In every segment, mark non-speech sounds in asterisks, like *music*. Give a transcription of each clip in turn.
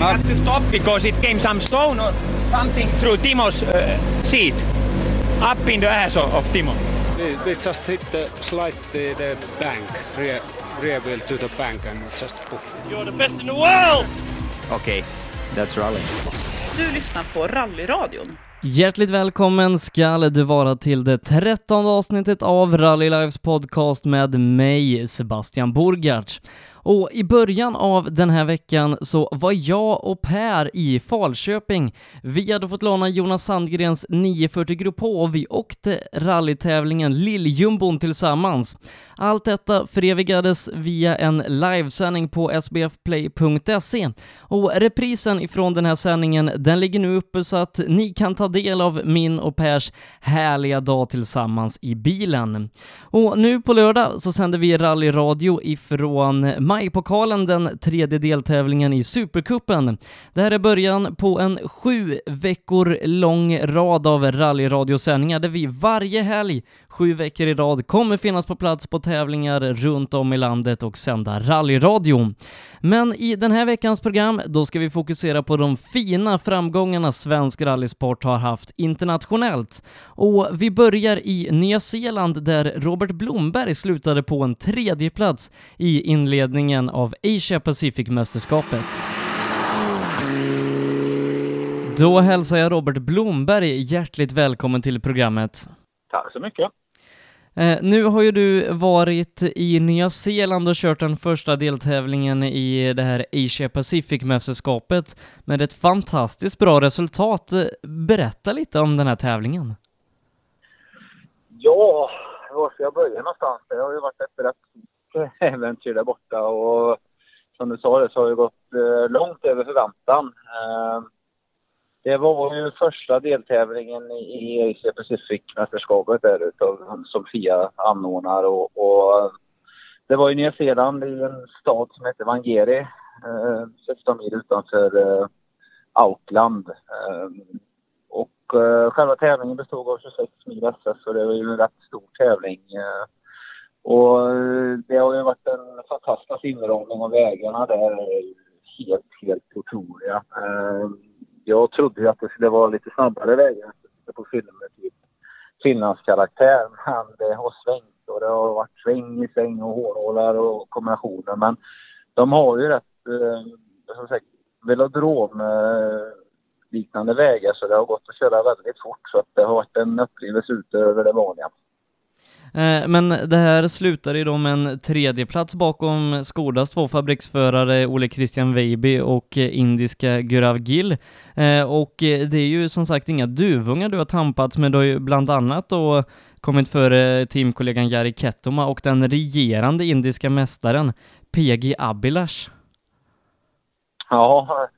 We had to stop because it came some stone or something through Timo's uh, seat, up in the ass of, of Timo. We, we just hit the slide the, the bank, rear, rear wheel to the bank and just poof. You're the best in the world! Okay, that's rally. Du lyssnar på Rallyradion. Hjärtligt välkommen ska du vara till det trettonde avsnittet av Rally Lives podcast med mig, Sebastian Borgartz. Och i början av den här veckan så var jag och Per i Falköping. Vi hade fått låna Jonas Sandgrens 940 Grupp H och vi åkte rallytävlingen Lilljumbon tillsammans. Allt detta förevigades via en livesändning på sbfplay.se och reprisen ifrån den här sändningen den ligger nu uppe så att ni kan ta del av min och Pers härliga dag tillsammans i bilen. Och nu på lördag så sänder vi rallyradio ifrån Majpokalen, den tredje deltävlingen i Supercupen. Det här är början på en sju veckor lång rad av rallyradiosändningar där vi varje helg, sju veckor i rad, kommer finnas på plats på tävlingar runt om i landet och sända rallyradio. Men i den här veckans program, då ska vi fokusera på de fina framgångarna svensk rallysport har haft internationellt. Och vi börjar i Nya Zeeland där Robert Blomberg slutade på en tredje plats i inledningen av Asia Pacific-mästerskapet. Då hälsar jag Robert Blomberg hjärtligt välkommen till programmet. Tack så mycket. Eh, nu har ju du varit i Nya Zeeland och kört den första deltävlingen i det här Asia Pacific-mästerskapet med ett fantastiskt bra resultat. Berätta lite om den här tävlingen. Ja, var ska jag börja någonstans? Det har ju varit ett rätt äventyr där borta och som du sa det så har det gått eh, långt över förväntan. Eh, det var ju första deltävlingen i Asia Pacific-mästerskapet där utav, som FIA anordnar och, och, det var i Nya Zeeland i en stad som heter Vangeri, eh, 16 mil utanför eh, Auckland. Eh, och eh, själva tävlingen bestod av 26 mil SS så det var ju en rätt stor tävling. Eh, och eh, det har ju varit en fantastisk inramning av vägarna där. Helt, helt otroliga. Ehm, jag trodde ju att det skulle vara lite snabbare vägar på filmer, typ Finlandskaraktär. Men det har svängt och det har varit sväng i sväng och hårhålar och kombinationer. Men de har ju rätt, eh, som sagt, velodrom eh, liknande vägar så det har gått att köra väldigt fort så att det har varit en upplevelse utöver det vanliga. Eh, men det här slutade ju då med en tredjeplats bakom Skodas två fabriksförare Ole Christian Weiby och eh, indiska Gurav Gill. Eh, och det är ju som sagt inga duvungar du har tampats med, du har ju bland annat då kommit före teamkollegan Jari Kettoma och den regerande indiska mästaren PG Abilash. Ja,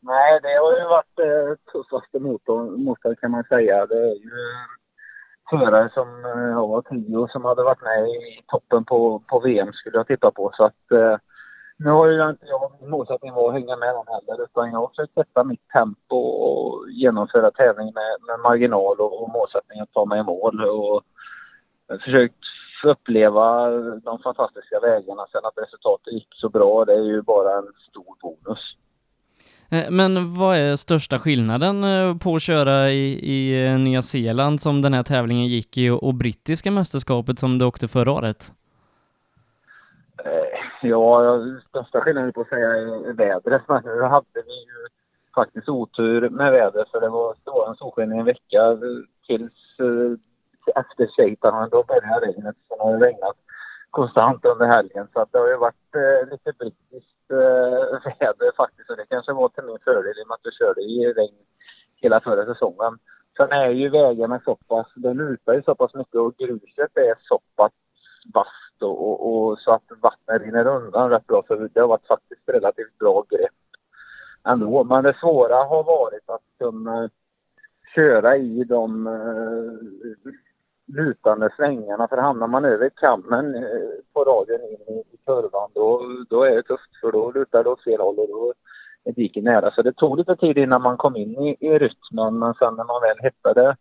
nej det har ju varit tuffaste motorn, motorn kan man säga. Det är ju förare som eh, jag ja, tio som hade varit med i toppen på, på VM skulle jag tippa på. Så att eh, nu har ju inte jag min målsättning var att hänga med dem heller utan jag har försökt sätta mitt tempo och genomföra tävling med, med marginal och, och målsättning att ta mig i mål och försökt uppleva de fantastiska vägarna. Sen att resultatet gick så bra, det är ju bara en stor bonus. Eh, men vad är största skillnaden eh, på att köra i, i eh, Nya Zeeland som den här tävlingen gick i och brittiska mästerskapet som du åkte förra året? Ja, största skillnaden på att säga är vädret. *laughs* Men nu hade vi ju faktiskt otur med vädret för det var strålande solsken i en vecka tills efter Seitan. Då började regnet. Sen har det regnat konstant under helgen så att det har ju varit lite brittiskt eh, *laughs* väder faktiskt och det kanske var till min fördel i och med att vi körde i regn hela förra säsongen. Sen är ju vägarna så pass, de lutar ju så pass mycket och gruset är så pass vasst och, och, och, så att vattnet rinner undan rätt bra. Så det har varit faktiskt relativt bra grepp ändå. Men det svåra har varit att kunna köra i de eh, lutande svängarna. För hamnar man över kammen eh, på radion in i, i kurvan då, då är det tufft för då lutar det åt fel håll och då är diket nära. Så det tog lite tid innan man kom in i, i rytmen men sen när man väl hittade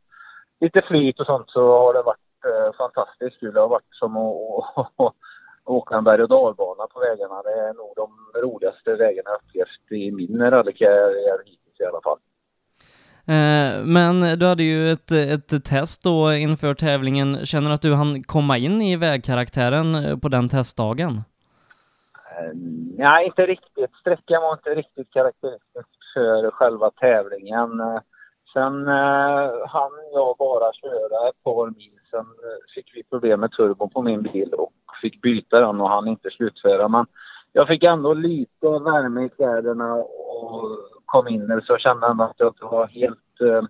lite flyt och sånt så har det varit eh, fantastiskt kul. Det har varit som att åka en berg och dalbana på vägarna. Det är nog de roligaste vägarna jag upplevt i min rallykarriär hittills i alla fall. Eh, men du hade ju ett, ett test då inför tävlingen. Känner du att du hann komma in i vägkaraktären eh, på den testdagen? Eh, nej, inte riktigt. Sträckan var inte riktigt karaktäristisk för själva tävlingen. Sen eh, hann jag bara köra ett par mil. Sen fick vi problem med turbon på min bil och fick byta den och hann inte slutföra. Men jag fick ändå lite värme i kläderna och kom in så kände han att jag var helt, eh,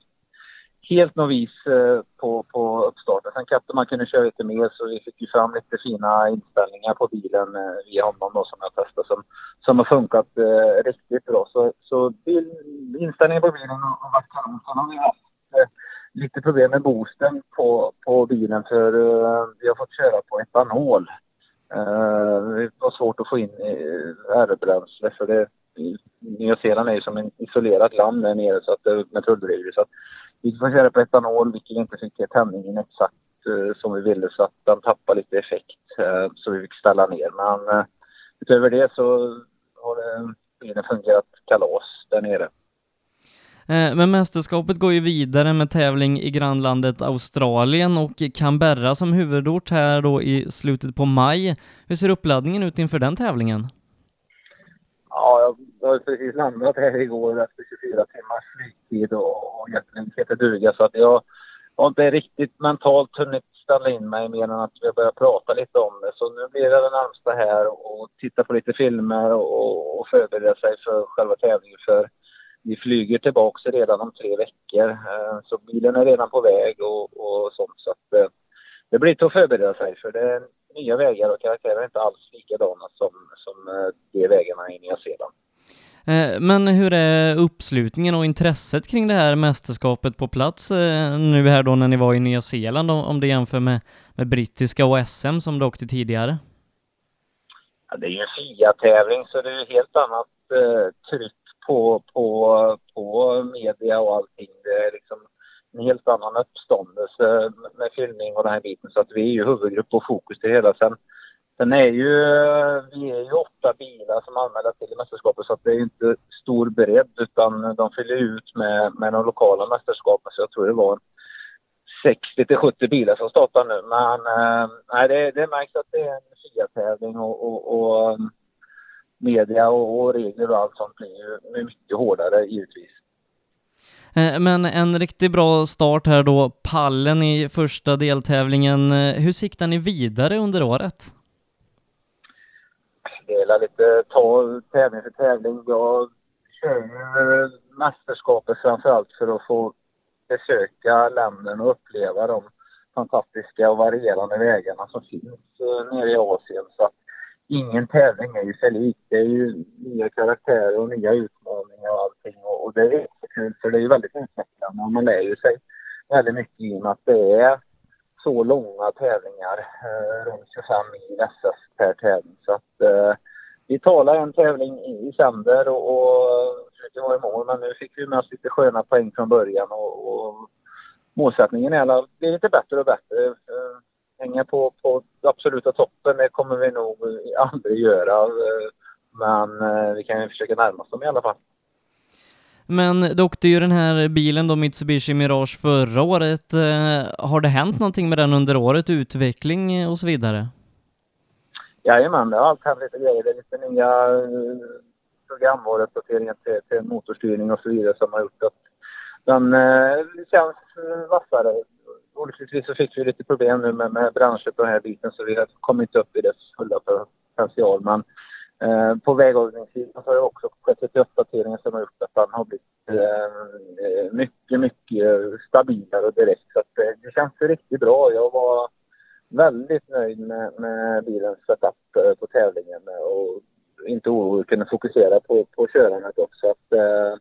helt novis eh, på, på uppstarten. Sen kanske man kunde köra lite mer så vi fick ju fram lite fina inställningar på bilen eh, via honom då som jag testade som, som har funkat eh, riktigt bra. Så, så bil, inställningen på bilen har varit kanon. Sen har vi haft eh, lite problem med boosten på, på bilen för vi har fått köra på etanol. Uh, det var svårt att få in R-bränsle för det, Nya Zeeland är ju som en isolerat land där nere så att, med tulldrivor. Så att vi får köra på etanol vilket inte fick tändningen exakt eh, som vi ville så att den tappade lite effekt eh, så vi fick ställa ner. Men eh, utöver det så har det, bilen fungerat kalas där nere. Men mästerskapet går ju vidare med tävling i grannlandet Australien och Canberra som huvudort här då i slutet på maj. Hur ser uppladdningen ut inför den tävlingen? Jag har precis landat här igår efter 24 timmars flygtid och egentligen heter duga så att jag har inte riktigt mentalt hunnit ställa in mig mer än att vi har börjat prata lite om det. Så nu blir det det närmsta här och titta på lite filmer och, och förbereda sig för själva tävlingen. För vi flyger tillbaka redan om tre veckor. Eh, så bilen är redan på väg och, och sånt. Så att, eh, det blir till att förbereda sig för det är nya vägar och karaktärer är inte alls likadana som, som eh, de vägarna i Nya Zeeland. Men hur är uppslutningen och intresset kring det här mästerskapet på plats nu här då när ni var i Nya Zeeland om det jämför med, med brittiska och SM som du åkte tidigare? Ja, det är ju en FIA-tävling så det är helt annat eh, tryck på, på, på media och allting. Det är liksom en helt annan uppståndelse med fyllning och den här biten. Så att vi är ju huvudgrupp och fokus till hela. Sen, sen är ju, vi är ju åtta bilar som anmäler till mästerskapet så att det är inte stor bredd utan de fyller ut med, med de lokala mästerskapen. Så jag tror det var 60 till 70 bilar som startar nu. Men eh, nej, det, det märks att det är en FIA-tävling och, och, och eh, media och, och regler och allt sånt blir ju mycket hårdare givetvis. Eh, men en riktigt bra start här då, pallen i första deltävlingen. Eh, hur siktar ni vidare under året? Det är lite ta tävling för tävling. Jag kör ju mästerskapet framförallt för att få besöka länderna och uppleva de fantastiska och varierande vägarna som finns eh, nere i Asien. Så att ingen tävling är ju sig lik. Det är ju nya karaktärer och nya utmaningar och allting. Och, och det är kul för det är ju väldigt utvecklande och man lär ju sig väldigt mycket i och med att det är så långa tävlingar, eh, runt 25 mil SS per tävling. Så att eh, vi talar en tävling i sänder och, och försöker vara i mål. Men nu fick vi med oss lite sköna poäng från början och, och målsättningen är att bli lite bättre och bättre. Eh, hänga på, på absoluta toppen, det kommer vi nog aldrig göra. Eh, men eh, vi kan ju försöka närma oss dem i alla fall. Men du åkte ju den här bilen då, Mitsubishi Mirage, förra året. Eh, har det hänt någonting med den under året? Utveckling och så vidare? Jajamän, det har allt hänt lite grejer. Det är lite nya eh, programvaruuppdateringar till, till motorstyrning och så vidare som har gjort att den eh, känns eh, vassare olyckligtvis så fick vi lite problem nu med, med branschet och den här biten så vi har kommit upp i dess fulla potential. Men eh, på väghållningssidan så har det också skett lite uppdateringar som har gjort att den har blivit eh, mycket, mycket stabilare direkt. Så att, eh, det känns riktigt bra. Jag var väldigt nöjd med, med bilens setup eh, på tävlingen och inte orolig, kunde fokusera på, på körandet också. Att, eh,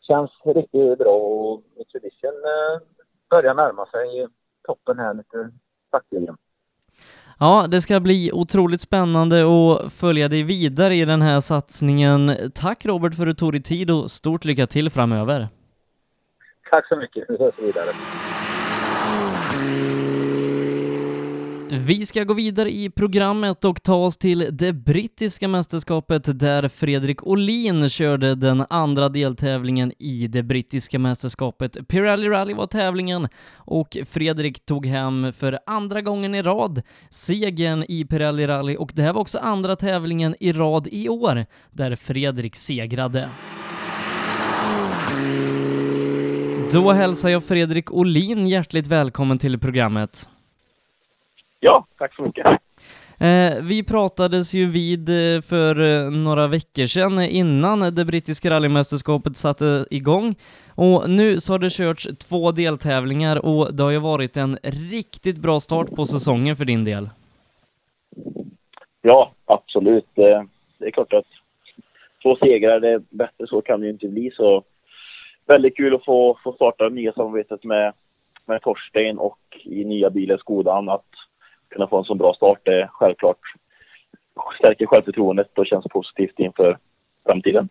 känns riktigt bra och Mitsubishi eh, börjar närma sig toppen här lite sakteligen. Ja, det ska bli otroligt spännande att följa dig vidare i den här satsningen. Tack Robert för att du tog dig tid och stort lycka till framöver. Tack så mycket, vi hörs vidare. Vi ska gå vidare i programmet och ta oss till det brittiska mästerskapet där Fredrik Olin körde den andra deltävlingen i det brittiska mästerskapet. Pirelli Rally var tävlingen och Fredrik tog hem för andra gången i rad segern i Pirelli Rally och det här var också andra tävlingen i rad i år där Fredrik segrade. Då hälsar jag Fredrik Olin hjärtligt välkommen till programmet. Ja, tack så mycket. Eh, vi pratades ju vid eh, för eh, några veckor sedan innan det brittiska rallymästerskapet satte igång och nu så har det körts två deltävlingar och det har ju varit en riktigt bra start på säsongen för din del. Ja, absolut. Det är klart att två segrar, det är bättre så kan det ju inte bli så väldigt kul att få, få starta det nya samarbetet med, med Torstein och i nya bilen Skodan att kunna få en så bra start är självklart stärker självförtroendet och känns positivt inför framtiden.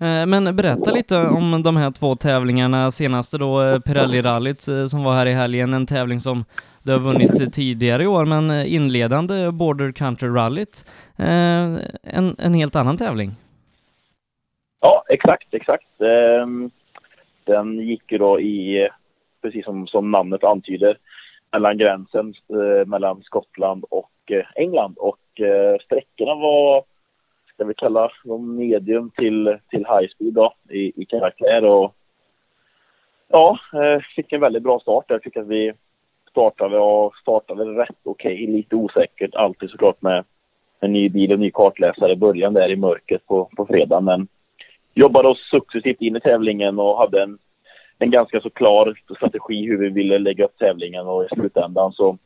Eh, men berätta lite om de här två tävlingarna, senaste då eh, Pirelli-rallyt eh, som var här i helgen, en tävling som du har vunnit tidigare i år, men inledande Border Country-rallyt, en, en helt annan tävling. Ja, exakt, exakt. Ehm, den gick ju då i, precis som, som namnet antyder, mellan gränsen eh, mellan Skottland och eh, England. Och eh, sträckorna var, ska vi kalla dem medium till, till high speed då, i, i karaktär. Och, ja, eh, fick en väldigt bra start. Jag tycker att vi startade och startade rätt okej, okay, lite osäkert. Alltid såklart med en ny bil och ny kartläsare i början där i mörkret på, på fredag. Men jobbade oss successivt in i tävlingen och hade en en ganska så klar strategi hur vi ville lägga upp tävlingen och i slutändan så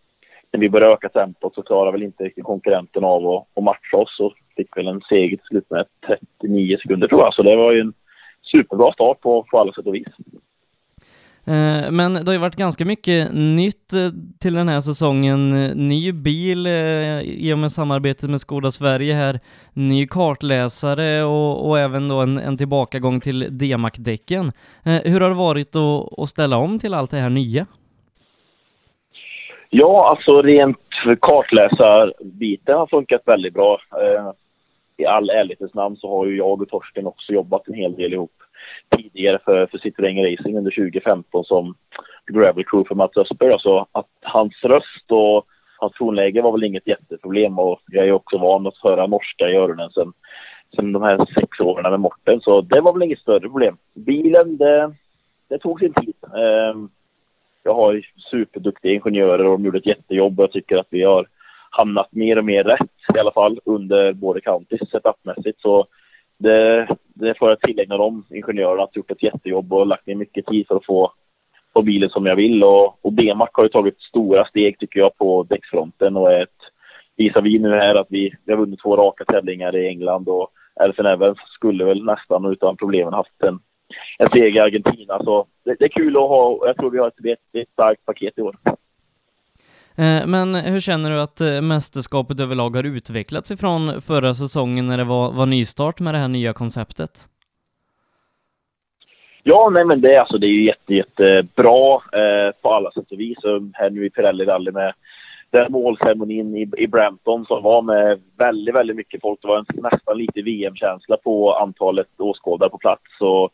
när vi började öka tempot så klarade väl inte riktigt konkurrenten av att, att matcha oss och fick väl en seger till slut med 39 sekunder tror jag. Så det var ju en superbra start på, på alla sätt och vis. Eh, men det har ju varit ganska mycket nytt eh, till den här säsongen. Eh, ny bil i och med samarbetet med Skoda Sverige här, ny kartläsare och, och även då en, en tillbakagång till D-Mac-däcken. Hur har det varit att, att ställa om till allt det här nya? Ja, alltså rent kartläsarbiten har funkat väldigt bra. I all ärlighetens namn så har ju jag och Torsten också jobbat en hel del ihop tidigare för, för Citroën Racing under 2015 som gravel crew för Mats Östberg. Alltså att hans röst och hans tonläge var väl inget jätteproblem och jag är också van att höra norska i öronen sen, sen de här sex åren med Morten så det var väl inget större problem. Bilen, det, det tog sin tid. Ehm, jag har superduktiga ingenjörer och de gjorde ett jättejobb och jag tycker att vi har hamnat mer och mer rätt i alla fall under både counties setupmässigt. Så det, det får jag tillägna dem, ingenjörerna, att gjort ett jättejobb och lagt ner mycket tid för att få, få bilen som jag vill. Och, och DMAC har ju tagit stora steg tycker jag på däcksfronten och ett, visar vi nu här att vi, vi har vunnit två raka tävlingar i England och Elfen Evans skulle väl nästan utan problemen haft en, en seger i Argentina. Så det, det, är kul att ha, jag tror vi har ett, ett starkt paket i år. Eh, men hur känner du att eh, mästerskapet överlag har utvecklats ifrån förra säsongen när det var, var nystart med det här nya konceptet? Ja, nej men det, alltså, det är ju jätte, jättebra eh, på alla sätt och vis. Här nu i Pirelli Rally med den målceremonin i, i Brampton som var med väldigt, väldigt mycket folk. Det var en, nästan lite VM-känsla på antalet åskådare på plats. Och,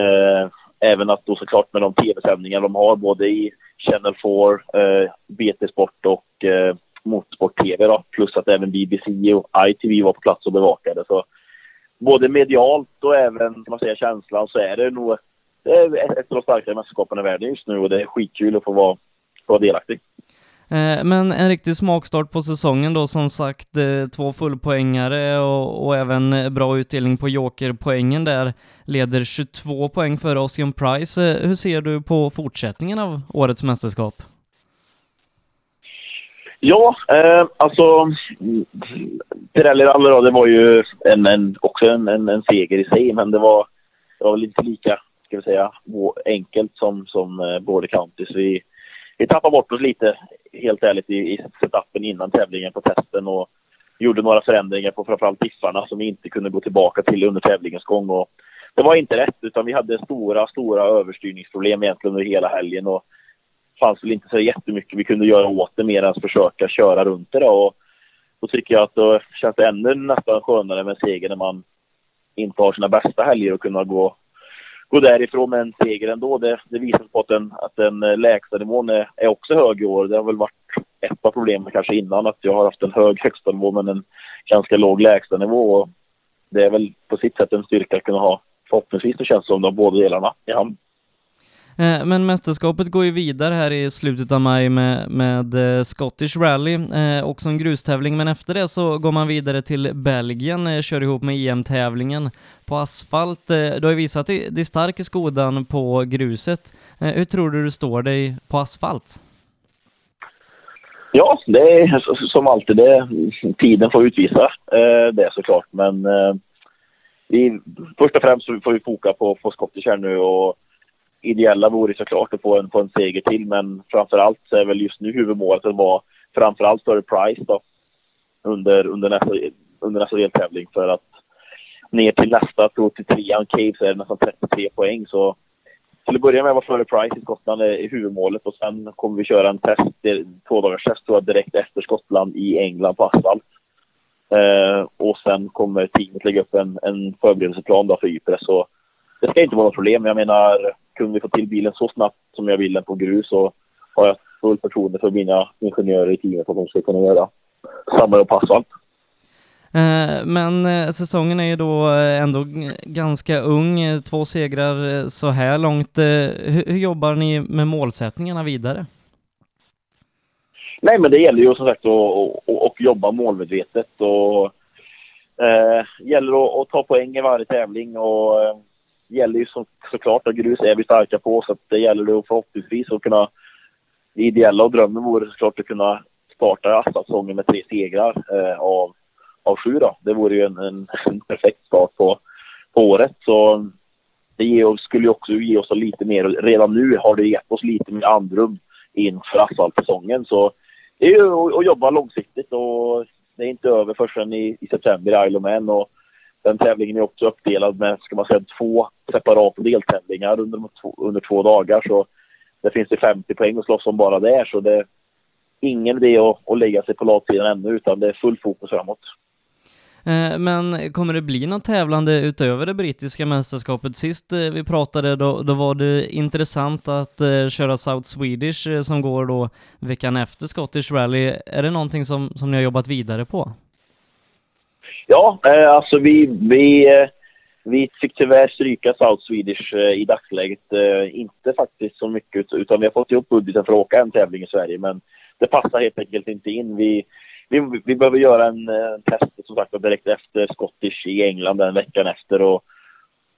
eh, även att då såklart med de tv-sändningar de har både i Channel 4, eh, BT Sport och eh, Motorsport TV då, plus att även BBC och ITV var på plats och bevakade. Så både medialt och även man säger, känslan så är det nog det är ett av de starkare mästerskapen i världen just nu och det är skitkul att få vara, få vara delaktig. Eh, men en riktig smakstart på säsongen då, som sagt, eh, två fullpoängare och, och även eh, bra utdelning på jokerpoängen där, leder 22 poäng före Ossian Price. Hur ser du på fortsättningen av årets mästerskap? Ja, eh, alltså Pirelli Rally då, det var ju en, en, också en, en, en seger i sig, men det var, det var väl inte lika, ska vi säga, enkelt som, som eh, Border County. Så vi, vi tappade bort oss lite, helt ärligt, i, i setupen innan tävlingen på testen och gjorde några förändringar på framförallt diffarna som vi inte kunde gå tillbaka till under tävlingens gång. Och det var inte rätt, utan vi hade stora, stora överstyrningsproblem egentligen under hela helgen. Och fanns väl inte så jättemycket vi kunde göra åt det mer än att försöka köra runt det. Då. Och då tycker jag att då känns det ännu nästan skönare med en seger när man inte har sina bästa helger och kunna gå, gå därifrån med en seger ändå. Det, det visar på att den, att den eh, lägsta nivån är, är också hög i år. Det har väl varit ett av problemen kanske innan att jag har haft en hög högsta nivå men en ganska låg lägsta nivå. Och det är väl på sitt sätt en styrka att kunna ha förhoppningsvis det känns som de båda delarna i hamn. Eh, men mästerskapet går ju vidare här i slutet av maj med, med eh, Scottish Rally, eh, också en grustävling, men efter det så går man vidare till Belgien, kör ihop med EM-tävlingen på asfalt. Du har ju visat dig stark i skodan på gruset. Hur tror du du står dig på asfalt? Ja, det är som alltid, det, tiden får utvisa det såklart, men vi, först och främst får vi foka på, på Scottish här nu och ideella vore såklart att få en, få en seger till, men framförallt så är väl just nu huvudmålet att vara framförallt större price då under, under nästa, under nästa deltävling för att ner till nästa, tror till trean Cave så är det nästan 33 poäng så till att börja med var före Price i Skottland i huvudmålet och sen kommer vi köra en test, två dagars test tror jag, direkt efter Skottland i England på asfalt. Eh, och sen kommer teamet lägga upp en, en förberedelseplan då för Ypres så det ska inte vara något problem. Jag menar, kunde vi få till bilen så snabbt som jag vill den på grus så har jag fullt förtroende för mina ingenjörer i teamet att de ska kunna göra samma på asfalt. Eh, men eh, säsongen är ju då eh, ändå ganska ung, två segrar så här långt. Hur jobbar ni med målsättningarna vidare? Nej, men det gäller ju som sagt att jobba målmedvetet och eh, gäller att, att ta poäng i varje tävling och gäller ju så, såklart att grus är vi starka på så att det gäller det förhoppningsvis att kunna det ideella och drömmen vore såklart att kunna starta säsongen med tre segrar eh, av, av sju då. Det vore ju en, en, en *laughs* perfekt start på, på året. Så det ger, skulle ju också ge oss lite mer, redan nu har det gett oss lite mer andrum inför asfaltsäsongen. Så det är ju att, att jobba långsiktigt och det är inte över förrän i, i september i Isle of Man och den tävlingen är också uppdelad med, ska man säga, två separata deltävlingar under, under två dagar. Så det finns det 50 poäng att slåss om bara där. Så det är ingen idé att, att lägga sig på latsidan ännu, utan det är full fokus framåt. Eh, men kommer det bli något tävlande utöver det brittiska mästerskapet? Sist eh, vi pratade då, då var det intressant att eh, köra South Swedish som går då veckan efter Scottish Rally. Är det någonting som, som ni har jobbat vidare på? Ja, eh, alltså vi, vi, eh, vi fick tyvärr stryka South Swedish eh, i dagsläget. Eh, inte faktiskt så mycket, utan vi har fått ihop budgeten för att åka en tävling i Sverige, men det passar helt enkelt inte in. Vi, vi, vi behöver göra en, eh, en test som sagt direkt efter Scottish i England den veckan efter och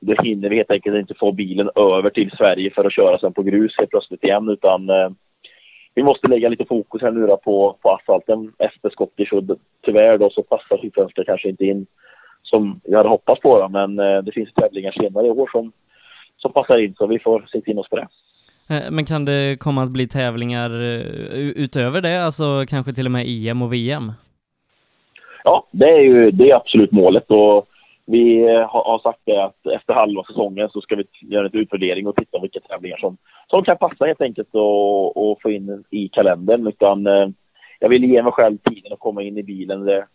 då hinner vi helt enkelt inte få bilen över till Sverige för att köra sen på grus helt plötsligt igen, utan eh, vi måste lägga lite fokus här nu då på, på asfalten efter Scottish och tyvärr då så passar Sydsvenska kanske inte in som jag hade hoppats på då, men eh, det finns tävlingar senare i år som, som passar in så vi får sikta in oss på det. Men kan det komma att bli tävlingar eh, utöver det, alltså kanske till och med EM och VM? Ja, det är ju det är absolut målet och vi eh, har, sagt det att efter halva säsongen så ska vi göra en utvärdering och titta vilka tävlingar som, som kan passa helt enkelt och, och få in i kalendern. Utan, eh, jag vill ge mig själv tiden att komma in i bilen. Det,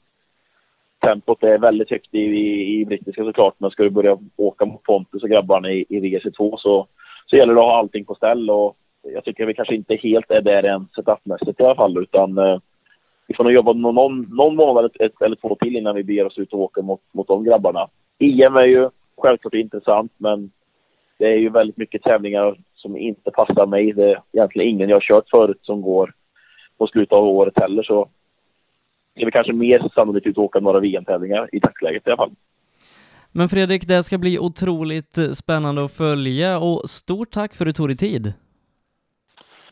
tempot är väldigt högt i, i, i brittiska såklart, men ska du börja åka mot Pontus och grabbarna i, i VC2 så, så gäller det att ha allting på ställ. Och jag tycker vi kanske inte helt är där än setupmässigt i alla fall, utan eh, vi får nog jobba någon, någon månad ett, eller två till innan vi beger oss ut och åker mot, mot de grabbarna. EM är ju självklart intressant, men det är ju väldigt mycket tävlingar som inte passar mig. Det är egentligen ingen jag har kört förut som går på slutet av året heller, så det är väl kanske mer sannolikt ut att åka några VM-tävlingar i dagsläget i alla fall. Men Fredrik, det ska bli otroligt spännande att följa och stort tack för att du tog dig tid.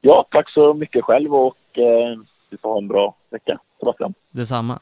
Ja, tack så mycket själv och eh, du får ha en bra vecka. Sebastian. Detsamma.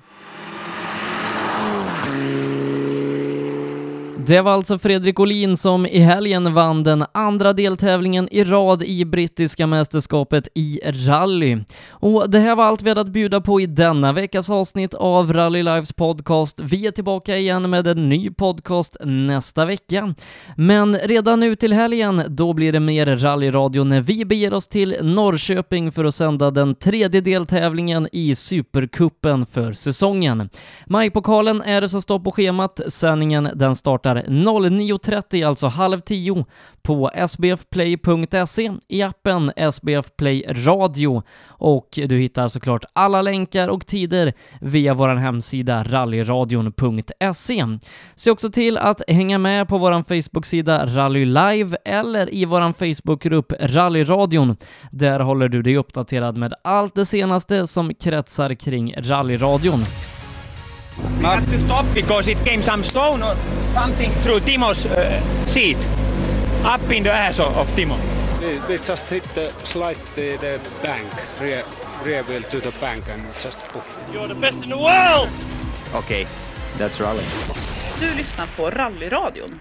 Det var alltså Fredrik Olin som i helgen vann den andra deltävlingen i rad i brittiska mästerskapet i rally. Och det här var allt vi hade att bjuda på i denna veckas avsnitt av Rally Lives podcast. Vi är tillbaka igen med en ny podcast nästa vecka. Men redan nu till helgen, då blir det mer rallyradio när vi beger oss till Norrköping för att sända den tredje deltävlingen i Supercupen för säsongen. Majpokalen är det som står på schemat. Sändningen den startar 09.30, alltså halv tio, på sbfplay.se, i appen SBF Play Radio och du hittar såklart alla länkar och tider via vår hemsida rallyradion.se. Se också till att hänga med på vår Facebook-sida Rally Live eller i vår Facebookgrupp Rallyradion. Där håller du dig uppdaterad med allt det senaste som kretsar kring rallyradion. We have to stop because it came some stone or something through Timo's uh, seat. Up in the ass of, of Timo. We, we just hit the slide the, the bank, rear, rear wheel to the bank and just poof. You're the best in the world! Okay, that's rally. Du lyssnar på Rallyradion.